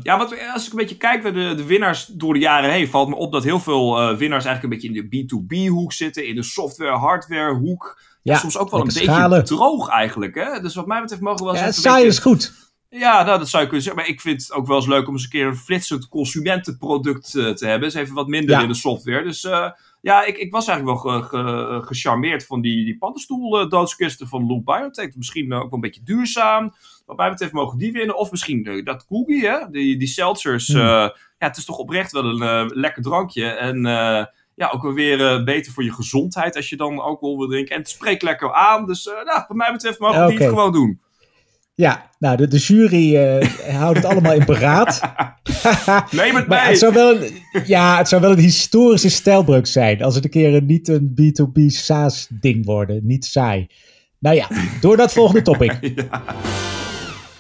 [SPEAKER 3] ja, wat, als ik een beetje kijk naar de, de winnaars door de jaren heen, valt me op dat heel veel winnaars eigenlijk een beetje in de B2B-hoek zitten, in de software-hardware-hoek. Ja,
[SPEAKER 2] Ja,
[SPEAKER 3] soms ook wel een beetje
[SPEAKER 2] schalen.
[SPEAKER 3] droog eigenlijk, hè? Dus wat mij betreft mogen we wel eens
[SPEAKER 2] Ja, saai is goed.
[SPEAKER 3] Ja, nou, dat zou je kunnen zeggen. Maar ik vind het ook wel eens leuk om eens een keer een flitsend consumentenproduct eh, te hebben. Is even wat minder
[SPEAKER 2] Ja.
[SPEAKER 3] in de software. Dus eh, ja, ik, ik was eigenlijk wel ge- ge- gecharmeerd van die, die paddenstoel eh, van Loop Biotech. Misschien ook wel een beetje duurzaam. Wat mij betreft mogen die winnen. Of misschien dat Cookie, hè? Die, die seltzers.
[SPEAKER 2] Hmm.
[SPEAKER 3] ja, het is toch oprecht wel een lekker drankje. En ja, ook wel weer beter voor je gezondheid als je dan alcohol wil drinken. En het spreekt lekker aan. Dus nou, wat mij betreft mogen die het gewoon doen.
[SPEAKER 2] Ja, nou, de, de jury eh, houdt het allemaal in beraad.
[SPEAKER 3] Neem het
[SPEAKER 2] maar
[SPEAKER 3] mee!
[SPEAKER 2] het zou, wel een, ja, het zou wel een historische stijlbreuk zijn. Als het een keer een, niet een B2B SaaS-ding worden. Niet saai. Nou ja, door dat volgende topic.
[SPEAKER 3] Ja.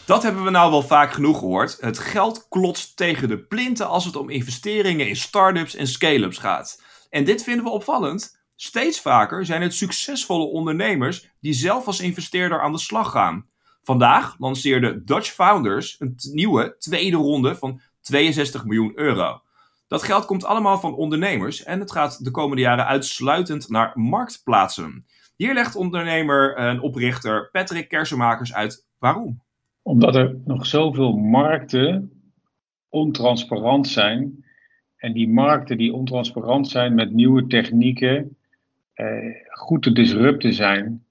[SPEAKER 3] Dat hebben we nou wel vaak genoeg gehoord. Het geld klotst tegen de plinten als het om investeringen in start-ups en scale-ups gaat. En dit vinden we opvallend. Steeds vaker zijn het succesvolle ondernemers die zelf als investeerder aan de slag gaan. Vandaag lanceerde Dutch Founders een nieuwe tweede ronde van 62 miljoen euro. Dat geld komt allemaal van ondernemers en het gaat de komende jaren uitsluitend naar marktplaatsen. Hier legt ondernemer en oprichter Patrick Kersenmakers uit waarom.
[SPEAKER 5] Omdat er nog zoveel markten ontransparant zijn. En die markten die ontransparant zijn met nieuwe technieken, eh, goed te disrupten zijn.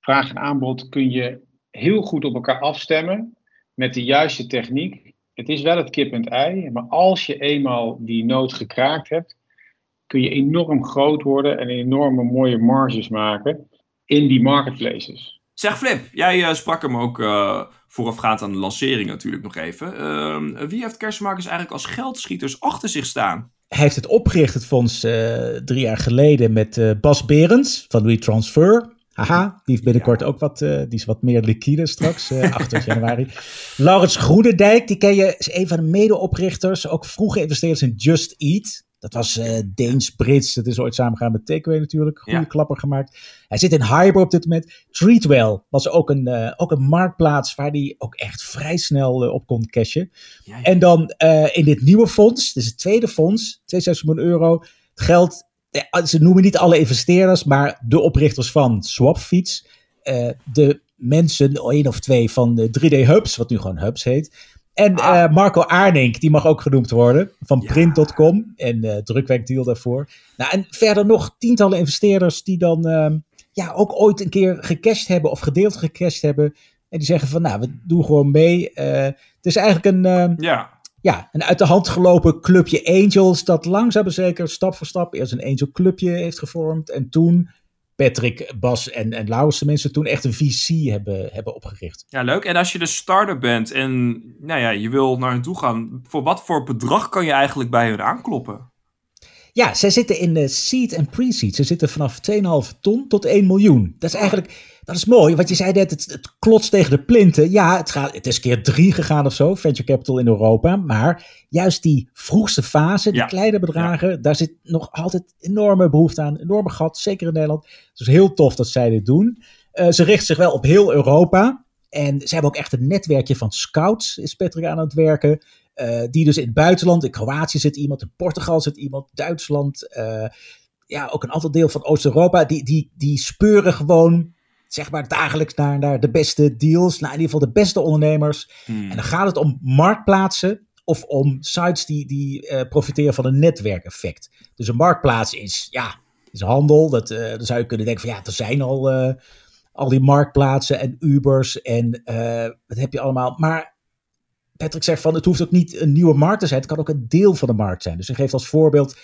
[SPEAKER 5] Vraag en aanbod kun je heel goed op elkaar afstemmen met de juiste techniek. Het is wel het kip en het ei, maar als je eenmaal die nood gekraakt hebt, kun je enorm groot worden en enorme mooie marges maken in die marketplaces.
[SPEAKER 3] Zeg Flip, jij eh, sprak hem ook eh, voorafgaand aan de lancering natuurlijk nog even. Ehm, wie heeft Kersenmakers eigenlijk als geldschieters achter zich staan?
[SPEAKER 2] hij heeft het opgericht, het fonds, uh, drie jaar geleden met uh, Bas Berends van WeTransfer. Haha, die heeft binnenkort ja. ook wat, uh, die is wat meer liquide straks, 28 januari. Laurens Groenendijk, die ken je, is een van de medeoprichters, ook vroege investeerders in Just Eat. Dat was uh, Deens-Brits. Het is ooit samengegaan met Takeaway natuurlijk. Goede ja. klapper gemaakt. Hij zit in Hyper op dit moment. Treatwell was ook een, ook een marktplaats waar hij ook echt vrij snel op kon cashen. Ja. En dan in dit nieuwe fonds, dit is het tweede fonds, 62 miljoen euro. Het geld, ze noemen niet alle investeerders, maar de oprichters van Swapfiets. de mensen, één of twee van 3D Hubs, wat nu gewoon Hubs heet. En ah. uh, Marco Aarnink, die mag ook genoemd worden, van ja. print.com en uh, drukwerkdeal daarvoor. Nou, en verder nog tientallen investeerders die dan uh, ja, ook ooit een keer gecashed hebben of gedeeld gecashed hebben. En die zeggen van, nou, we doen gewoon mee. het is eigenlijk een,
[SPEAKER 3] ja.
[SPEAKER 2] Ja, een uit de hand gelopen clubje Angels dat langzaam maar zeker stap voor stap eerst een Angel clubje heeft gevormd. En toen Patrick, Bas en, en Laurens mensen toen echt een VC hebben, hebben opgericht.
[SPEAKER 3] Ja, leuk. En als je de starter bent en nou ja, je wil naar hen toe gaan, voor wat voor bedrag kan je eigenlijk bij hun aankloppen?
[SPEAKER 2] Ja, zij zitten in de seed en pre-seed. Ze zitten vanaf 2,5 ton tot 1 miljoen. Dat is eigenlijk dat is mooi, want je zei net, het, het klotst tegen de plinten. Ja, het, gaat, het is keer drie gegaan of zo, venture capital in Europa. Maar juist die vroegste fase, die kleine bedragen, daar zit nog altijd enorme behoefte aan. Enorme gat, zeker in Nederland. Is heel tof dat zij dit doen. Uh, ze richten zich wel op heel Europa. En ze hebben ook echt een netwerkje van scouts, is Patrick aan het werken. Uh, die dus in het buitenland, in Kroatië zit iemand, in Portugal zit iemand, Duitsland. Uh, ja, ook een aantal deel van Oost-Europa. Die, die, die speuren gewoon zeg maar dagelijks naar, naar de beste deals, naar in ieder geval de beste ondernemers.
[SPEAKER 3] Hmm.
[SPEAKER 2] En dan gaat het om marktplaatsen of om sites die, die uh, profiteren van een netwerkeffect. Dus een marktplaats is, ja, is handel. Dat, uh, dan zou je kunnen denken van ja, er zijn al, uh, al die marktplaatsen en Ubers en wat heb je allemaal. Maar Patrick zegt van het hoeft ook niet een nieuwe markt te zijn. Het kan ook een deel van de markt zijn. Dus hij geeft als voorbeeld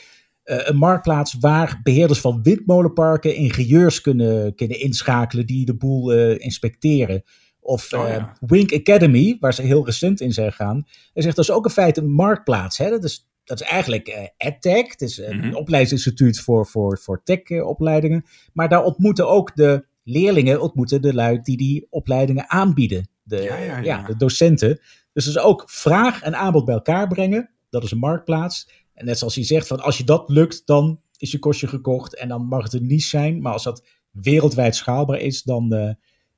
[SPEAKER 2] een marktplaats waar beheerders van windmolenparken ingenieurs kunnen, kunnen inschakelen die de boel uh, inspecteren. Of uh, oh, ja. Wink Academy, waar ze heel recent in zijn gegaan. Hij zegt dat is ook in feite een marktplaats. Hè? Dat, is, dat is eigenlijk EdTech. Het is een
[SPEAKER 3] Mhm.
[SPEAKER 2] opleidingsinstituut voor, voor, voor tech-opleidingen. Maar daar ontmoeten ook de leerlingen, ontmoeten de lui die die opleidingen aanbieden. De,
[SPEAKER 3] Ja, ja, ja.
[SPEAKER 2] de docenten. Dus dat is ook vraag en aanbod bij elkaar brengen. Dat is een marktplaats. En net zoals hij zegt, van als je dat lukt, dan is je kostje gekocht. En dan mag het een niche zijn. Maar als dat wereldwijd schaalbaar is, dan, eh,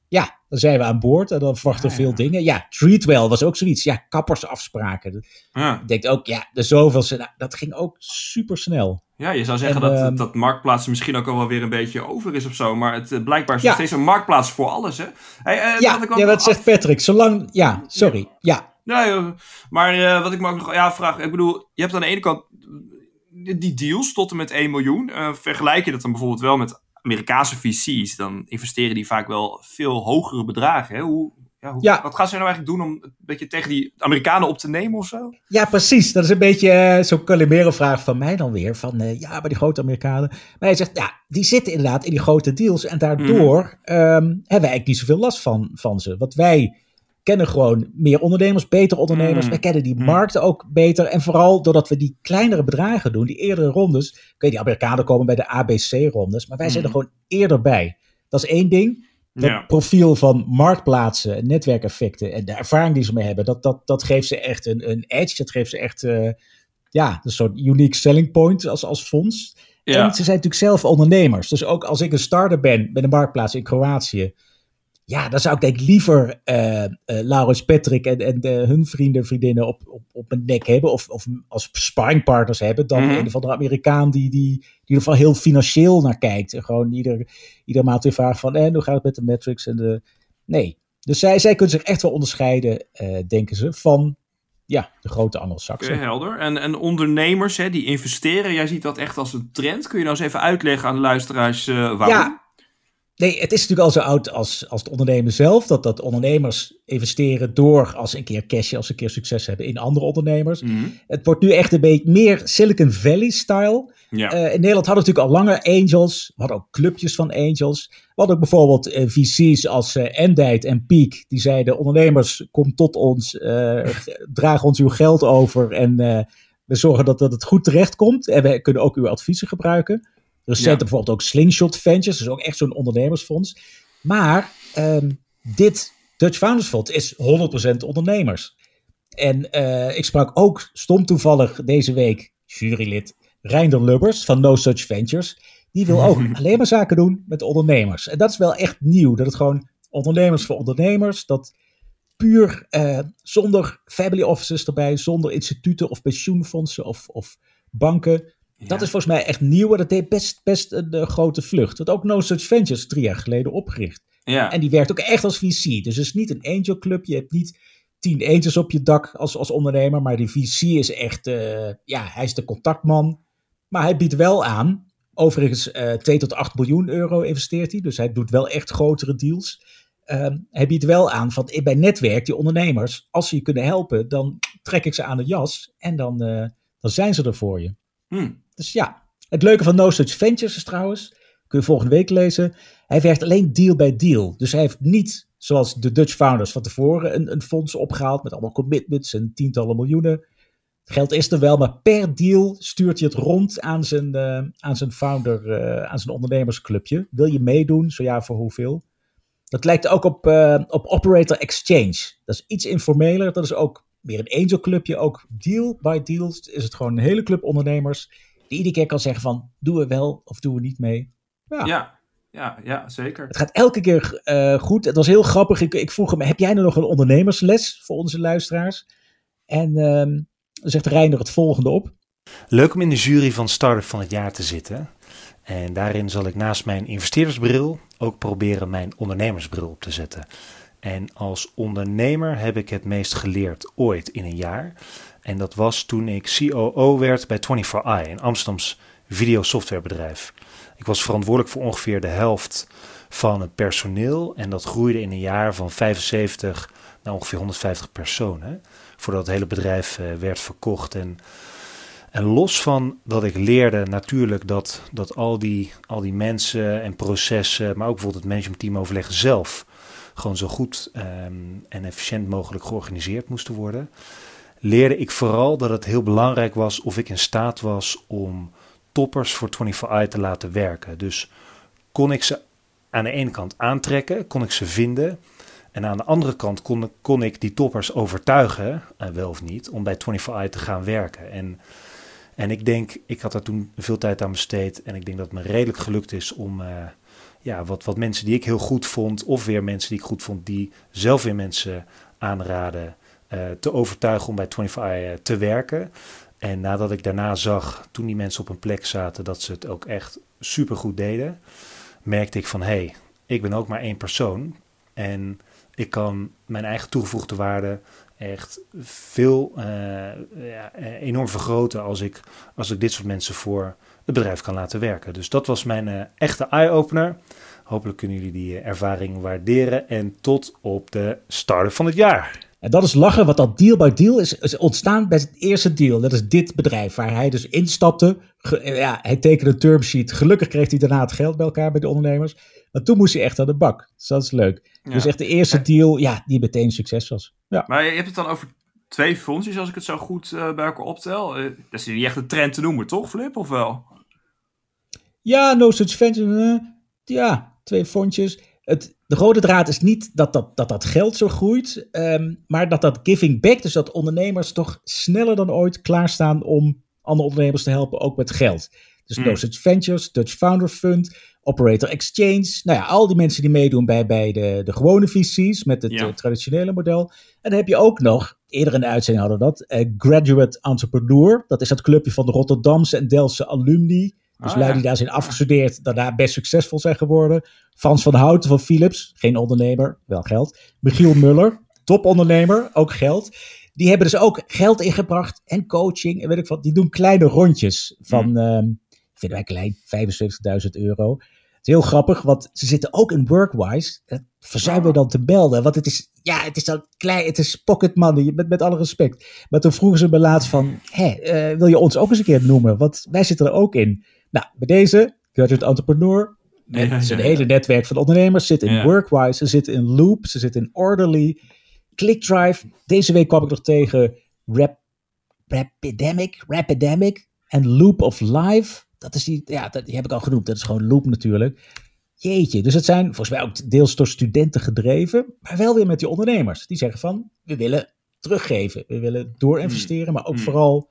[SPEAKER 2] ja, dan zijn we aan boord. En dan verwachten we
[SPEAKER 3] Ja, ja.
[SPEAKER 2] veel dingen. Ja, Treatwell was ook zoiets. Ja, kappersafspraken.
[SPEAKER 3] Ja.
[SPEAKER 2] Ik denk ook, ja, de zoveelste. Nou, dat ging ook super snel.
[SPEAKER 3] ja, je zou zeggen
[SPEAKER 2] En,
[SPEAKER 3] dat,
[SPEAKER 2] ehm,
[SPEAKER 3] dat marktplaats misschien ook al wel weer een beetje over is of zo. Maar het eh, blijkbaar is
[SPEAKER 2] Ja.
[SPEAKER 3] nog steeds een marktplaats voor alles, hè? Hey, eh,
[SPEAKER 2] Ja,
[SPEAKER 3] wat ik
[SPEAKER 2] ja, zegt Patrick? Zolang, ja, sorry. Ja,
[SPEAKER 3] Nee, eh, maar eh, wat ik me ook nog ja, vraag, ik bedoel, je hebt aan de ene kant die deals tot en met 1 miljoen. Eh, vergelijk je dat dan bijvoorbeeld wel met Amerikaanse VC's, dan investeren die vaak wel veel hogere bedragen. Hè? Hoe, ja, hoe,
[SPEAKER 2] Ja.
[SPEAKER 3] Wat gaan ze nou eigenlijk doen om een beetje tegen die Amerikanen op te nemen of zo?
[SPEAKER 2] Ja, precies. Dat is een beetje zo'n Calimero-vraag van mij dan weer. Van ja, maar die grote Amerikanen. Maar hij zegt, ja, die zitten inderdaad in die grote deals. En daardoor ehm, hebben wij eigenlijk niet zoveel last van, van ze. Want wij kennen gewoon meer ondernemers, beter ondernemers.
[SPEAKER 3] Mm.
[SPEAKER 2] Wij kennen die
[SPEAKER 3] Mm.
[SPEAKER 2] markten ook beter. En vooral doordat we die kleinere bedragen doen, die eerdere rondes. Kun je die Amerikanen komen bij de ABC-rondes. Maar wij zijn er
[SPEAKER 3] Mm.
[SPEAKER 2] gewoon eerder bij. Dat is één ding. Dat
[SPEAKER 3] Ja.
[SPEAKER 2] profiel van marktplaatsen, en netwerkeffecten en de ervaring die ze mee hebben, dat, dat, dat geeft ze echt een, een edge. Dat geeft ze echt, eh, ja, een soort unique selling point als, als fonds.
[SPEAKER 3] Ja.
[SPEAKER 2] En ze zijn natuurlijk zelf ondernemers. Dus ook als ik een starter ben met een marktplaats in Kroatië, ja, dan zou ik denk ik liever eh eh, Laurens Patrick en, en eh, hun vrienden, vriendinnen op, op, op mijn nek hebben. Of, of als sparringpartners hebben. Dan
[SPEAKER 3] Mhm.
[SPEAKER 2] een of andere Amerikaan die, die, die er van heel financieel naar kijkt. En gewoon ieder, ieder maand weer vraagt van, en hoe gaat het met de metrics? En de... Nee. Dus zij, zij kunnen zich echt wel onderscheiden, eh, denken ze, van ja, de grote Anglo-Saxen.
[SPEAKER 3] helder. En, en ondernemers hè, die investeren, jij ziet dat echt als een trend. Kun je nou eens even uitleggen aan de luisteraars eh, waarom?
[SPEAKER 2] Ja. Nee, het is natuurlijk al zo oud als, als het ondernemen zelf. Dat, dat ondernemers investeren door als ze een keer cashen, als ze een keer succes hebben in andere ondernemers.
[SPEAKER 3] Mhm.
[SPEAKER 2] Het wordt nu echt een beetje meer Silicon Valley-style.
[SPEAKER 3] Ja.
[SPEAKER 2] Eh, in Nederland hadden we natuurlijk al langer angels. We hadden ook clubjes van angels. We hadden ook bijvoorbeeld eh, VC's als eh Endite en Peak. Die zeiden, ondernemers, kom tot ons. draag ons uw geld over. En We zorgen dat, dat het goed terechtkomt en we kunnen ook uw adviezen gebruiken. Recent
[SPEAKER 3] Ja.
[SPEAKER 2] bijvoorbeeld ook Slingshot Ventures, dus ook echt zo'n ondernemersfonds. Maar ehm, dit Dutch Founders Fonds is 100% ondernemers. En eh, ik sprak ook stom toevallig deze week jurylid Reinder Lubbers van No Such Ventures. Die wil ook alleen maar zaken doen met ondernemers. En dat is wel echt nieuw. Dat het gewoon ondernemers voor ondernemers. Dat puur eh, zonder family offices erbij, zonder instituten of pensioenfondsen of, of banken. Dat is volgens mij echt nieuw en dat deed best, best een eh, grote vlucht. Want ook No Such Ventures drie jaar geleden opgericht.
[SPEAKER 3] Ja.
[SPEAKER 2] En die werkt ook echt als VC. Dus het is niet een angel club. Je hebt niet tien angels op je dak als, als ondernemer. Maar die VC is echt, eh, ja, hij is de contactman. Maar hij biedt wel aan. Overigens, eh 2 tot 8 miljoen euro investeert hij. Dus hij doet wel echt grotere deals. Ehm, hij biedt wel aan van bij netwerk, die ondernemers, als ze je kunnen helpen, dan trek ik ze aan de jas en dan, dan zijn ze er voor je.
[SPEAKER 3] Hm.
[SPEAKER 2] Dus ja, het leuke van No Such Ventures is trouwens, kun je volgende week lezen, hij werkt alleen deal bij deal. Dus hij heeft niet, zoals de Dutch Founders van tevoren, een, een fonds opgehaald met allemaal commitments en tientallen miljoenen. Geld is er wel, maar per deal stuurt hij het rond aan zijn, eh, aan zijn founder, eh, aan zijn ondernemersclubje. Wil je meedoen? Zo ja, voor hoeveel? Dat lijkt ook op, eh, op Operator Exchange. Dat is iets informeler. Dat is ook meer een angelclubje. Ook deal by deal is het gewoon een hele club ondernemers. Die iedere keer kan zeggen van, doen we wel of doen we niet mee. Ja,
[SPEAKER 3] Ja. Ja, ja, zeker.
[SPEAKER 2] Het gaat elke keer eh, goed. Het was heel grappig. Ik, ik vroeg hem, heb jij nou nog een ondernemersles voor onze luisteraars? En ehm, dan zegt Reiner het volgende op.
[SPEAKER 6] Leuk om in de jury van Startup van het jaar te zitten. En daarin zal ik naast mijn investeerdersbril ook proberen mijn ondernemersbril op te zetten. En als ondernemer heb ik het meest geleerd ooit in een jaar. En dat was toen ik COO werd bij 24i, een Amsterdams videosoftwarebedrijf. Ik was verantwoordelijk voor ongeveer de helft van het personeel. En dat groeide in een jaar van 75 naar ongeveer 150 personen. Voordat het hele bedrijf eh, werd verkocht. En en los van dat ik leerde natuurlijk dat, dat al, die, al die mensen en processen, maar ook bijvoorbeeld het managementteamoverleg zelf, gewoon zo goed ehm, en efficiënt mogelijk georganiseerd moesten worden, leerde ik vooral dat het heel belangrijk was of ik in staat was om toppers voor 24i te laten werken. Dus kon ik ze aan de ene kant aantrekken, kon ik ze vinden. En aan de andere kant kon, ik- die toppers overtuigen, eh, wel of niet, om bij 24i te gaan werken. En en ik denk, ik had daar toen veel tijd aan besteed. En ik denk dat het me redelijk gelukt is om eh, ja, wat, wat mensen die ik heel goed vond, of weer mensen die ik goed vond, die zelf weer mensen aanraden, te overtuigen om bij 25i eh, te werken. En nadat ik daarna zag, toen die mensen op een plek zaten, dat ze het ook echt super goed deden, merkte ik van hé, hey, ik ben ook maar één persoon. En ik kan mijn eigen toegevoegde waarde echt veel eh, ja, eh, enorm vergroten als ik, als ik dit soort mensen voor het bedrijf kan laten werken. Dus dat was mijn eh, echte eye-opener. Hopelijk kunnen jullie die eh, ervaring waarderen. En tot op de start van het jaar.
[SPEAKER 2] En dat is lachen, want dat deal by deal is, is ontstaan bij het eerste deal. Dat is dit bedrijf waar hij dus instapte. Ge- ja, hij tekende een termsheet. Gelukkig kreeg hij daarna het geld bij elkaar bij de ondernemers. Maar toen moest hij echt aan de bak. Dus dat is leuk.
[SPEAKER 3] Ja.
[SPEAKER 2] Dus echt de eerste deal, ja, die meteen succes was. Ja.
[SPEAKER 3] Maar je hebt het dan over twee fondsjes, als ik het zo goed eh, bij elkaar optel. Eh, dat is niet echt een trend te noemen, toch, Flip? Of wel?
[SPEAKER 2] Ja, no such venture. eh, ja, twee fondjes. Het, de rode draad is niet dat dat, dat, dat geld zo groeit, ehm, maar dat dat giving back, dus dat ondernemers toch sneller dan ooit klaarstaan om andere ondernemers te helpen, ook met geld. Dus Such Ventures, Dutch Founder Fund, Operator Exchange. Nou ja, al die mensen die meedoen bij, bij de, de gewone VC's met het
[SPEAKER 3] Ja.
[SPEAKER 2] eh, traditionele model. En dan heb je ook nog, eerder in de uitzending hadden we dat, eh, Graduate Entrepreneur. Dat is dat clubje van de Rotterdamse en Delftse alumni. Dus
[SPEAKER 3] Ah,
[SPEAKER 2] lui die daar zijn afgestudeerd, daarna best succesvol zijn geworden. Frans van Houten van Philips, geen ondernemer, wel geld. Michiel Muller, topondernemer, ook geld. Die hebben dus ook geld ingebracht en coaching en weet ik wat. Die doen kleine rondjes van, ehm vinden wij klein, 75.000 euro. Het is heel grappig, want ze zitten ook in Workwise. Dat verzuimen we dan te melden, want het is, ja, het is dan klein, het is pocket money, met, met alle respect. Maar toen vroegen ze me laatst van, hé, eh, wil je ons ook eens een keer noemen? Want wij zitten er ook in. Nou, bij deze, Graduate Entrepreneur, met
[SPEAKER 3] Ja,
[SPEAKER 2] zijn
[SPEAKER 3] ja,
[SPEAKER 2] hele
[SPEAKER 3] ja.
[SPEAKER 2] netwerk van ondernemers, zit in. Workwise, ze zitten in Loop, ze zitten in Orderly, ClickDrive. Deze week kwam ik nog tegen Rap, Rapidemic, Rapidemic en Loop of Life. Dat is die, ja, dat, die heb ik al genoemd. Dat is gewoon Loop natuurlijk. Jeetje, dus het zijn volgens mij ook deels door studenten gedreven, maar wel weer met die ondernemers. Die zeggen van, we willen teruggeven, we willen doorinvesteren, maar ook
[SPEAKER 3] Hmm.
[SPEAKER 2] vooral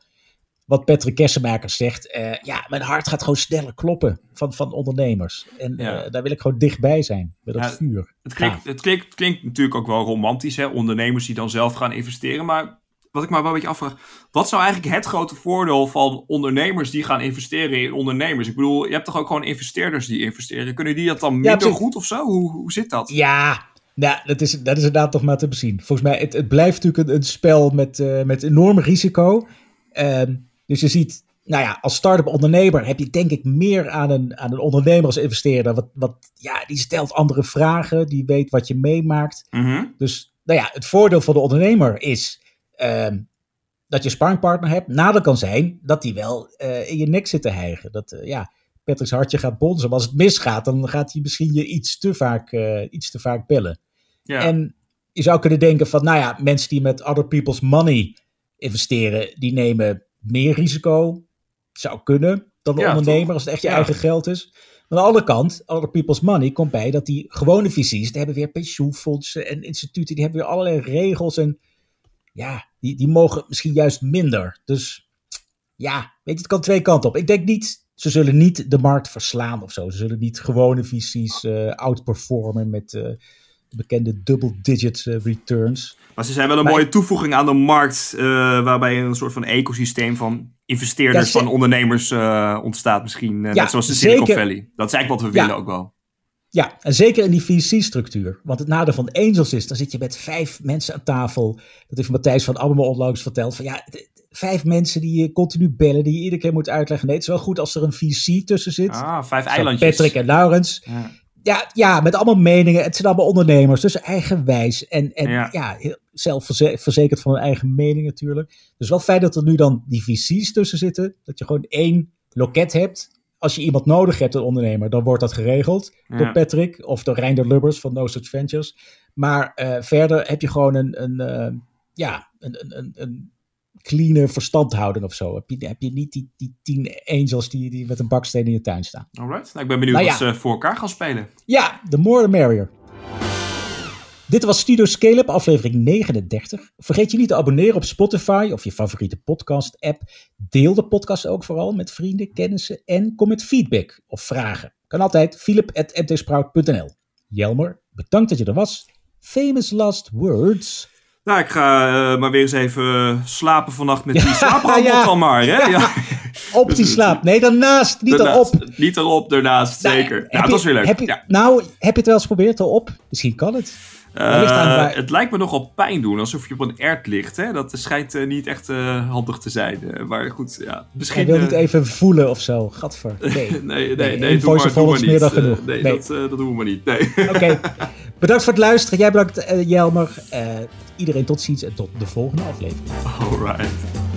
[SPEAKER 2] wat Patrick Kessenmaker zegt. eh, ja, mijn hart gaat gewoon sneller kloppen van, van ondernemers. En
[SPEAKER 3] Ja.
[SPEAKER 2] eh, daar wil ik gewoon dichtbij zijn, met dat
[SPEAKER 3] Ja,
[SPEAKER 2] vuur.
[SPEAKER 3] Het klinkt, het, klinkt, het klinkt natuurlijk ook wel romantisch, hè? ondernemers die dan zelf gaan investeren. Maar wat ik me wel een beetje afvraag, wat zou eigenlijk het grote voordeel van ondernemers die gaan investeren in ondernemers? Ik bedoel, je hebt toch ook gewoon investeerders die investeren. Kunnen die dat dan minder goed of zo? Hoe, hoe zit dat?
[SPEAKER 2] Ja, nou, dat, is, dat is inderdaad toch maar te bezien. Volgens mij, het, het blijft natuurlijk een, een spel met, eh, met enorm risico. Ehm, dus je ziet, nou ja, als start-up ondernemer heb je denk ik meer aan een, aan een ondernemer als investeerder. Wat, wat, ja, die stelt andere vragen, die weet wat je meemaakt.
[SPEAKER 3] Mhm.
[SPEAKER 2] Dus nou ja, het voordeel van de ondernemer is dat je een sparringpartner hebt. Nadeel kan zijn dat die wel eh, in je nek zit te hijgen. Dat eh, ja, Patrick's hartje gaat bonzen. Maar als het misgaat, dan gaat hij misschien je iets te vaak, eh, iets te vaak bellen.
[SPEAKER 3] Ja.
[SPEAKER 2] En je zou kunnen denken van, nou ja, mensen die met other people's money investeren, die nemen meer risico. Zou kunnen dan de
[SPEAKER 3] Ja,
[SPEAKER 2] ondernemer
[SPEAKER 3] toch?
[SPEAKER 2] als het echt je
[SPEAKER 3] Ja.
[SPEAKER 2] eigen geld is. Maar aan de andere kant, other people's money komt bij dat die gewone VC's, die hebben weer pensioenfondsen en instituten, die hebben weer allerlei regels en ja, die, die mogen misschien juist minder. Dus ja, weet je, het kan twee kanten op. Ik denk niet, ze zullen niet de markt verslaan of zo. Ze zullen niet gewone VC's eh outperformen met eh, bekende double-digit eh, returns.
[SPEAKER 3] Maar ze zijn wel een
[SPEAKER 2] Maar-
[SPEAKER 3] mooie toevoeging aan de markt, waarbij een soort van ecosysteem van investeerders,
[SPEAKER 2] Ja, ze-
[SPEAKER 3] van ondernemers ontstaat misschien.
[SPEAKER 2] Ja,
[SPEAKER 3] net zoals de Silicon
[SPEAKER 2] zeker.
[SPEAKER 3] Valley. Dat is eigenlijk wat we
[SPEAKER 2] Ja.
[SPEAKER 3] willen ook wel.
[SPEAKER 2] Ja, en zeker in die VC-structuur. Want het nadeel van Angels is, dan zit je met vijf mensen aan tafel. Dat heeft Matthijs van Abbermo onlangs verteld. Van ja, vijf mensen die je continu bellen, die je iedere keer moet uitleggen. Nee, het is wel goed als er een VC tussen zit.
[SPEAKER 3] Ah, vijf
[SPEAKER 2] Zo
[SPEAKER 3] eilandjes.
[SPEAKER 2] Patrick en Laurens.
[SPEAKER 3] Ja.
[SPEAKER 2] Ja, ja, met allemaal meningen. Het zijn allemaal ondernemers, dus eigenwijs. En, en
[SPEAKER 3] Ja.
[SPEAKER 2] ja, heel zelfverzekerd van hun eigen mening natuurlijk. Dus wel fijn dat er nu dan die VC's tussen zitten. Dat je gewoon één loket hebt. Als je iemand nodig hebt, een ondernemer, dan wordt dat geregeld door. Patrick of door Reinder Lubbers van No Such Ventures. Maar eh, verder heb je gewoon een, een, eh, ja, een, een, een, een clean verstandhouding of zo. Heb je, heb je niet die, die tien angels die, die met een baksteen in je tuin staan.
[SPEAKER 3] Alright. Nou, ik ben benieuwd
[SPEAKER 2] Nou
[SPEAKER 3] wat
[SPEAKER 2] ja.
[SPEAKER 3] ze voor elkaar gaan spelen.
[SPEAKER 2] Ja, the more the merrier. Dit was Studio Scale-up, aflevering 39. Vergeet je niet te abonneren op Spotify of je favoriete podcast-app. Deel de podcast ook vooral met vrienden, kennissen en kom met feedback of vragen. Kan altijd, philip.mtsprout.nl. Jelmer, bedankt dat je er was. Famous last words.
[SPEAKER 3] Nou, ik ga eh, maar weer eens even eh, slapen vannacht met die
[SPEAKER 2] Ja, ja.
[SPEAKER 3] dan maar. Hè? Ja.
[SPEAKER 2] Op die slaap. Nee, daarnaast, niet
[SPEAKER 3] Daarnaast-
[SPEAKER 2] erop.
[SPEAKER 3] Niet erop, daarnaast,
[SPEAKER 2] Nou,
[SPEAKER 3] zeker.
[SPEAKER 2] heb
[SPEAKER 3] Nou, dat was weer leuk.
[SPEAKER 2] Heb je,
[SPEAKER 3] ja.
[SPEAKER 2] Nou, heb je het wel eens geprobeerd erop? Misschien kan het.
[SPEAKER 3] Eh, Het lijkt me nogal pijn doen, alsof je op een ert ligt. Hè? Dat schijnt eh, niet echt eh, handig te zijn. maar goed, ja.
[SPEAKER 2] Hij
[SPEAKER 3] Misschien...
[SPEAKER 2] wil
[SPEAKER 3] eh,
[SPEAKER 2] niet even voelen of zo. Gadver. Nee.
[SPEAKER 3] Nee, nee,
[SPEAKER 2] Nee,
[SPEAKER 3] doe maar, doe maar niet.
[SPEAKER 2] genoeg.
[SPEAKER 3] nee,
[SPEAKER 2] Nee.
[SPEAKER 3] Dat, dat doen we maar niet. Nee.
[SPEAKER 2] Oké, bedankt voor het luisteren. Jij bedankt, Jelmer. Iedereen tot ziens en tot de volgende aflevering.
[SPEAKER 3] Alright.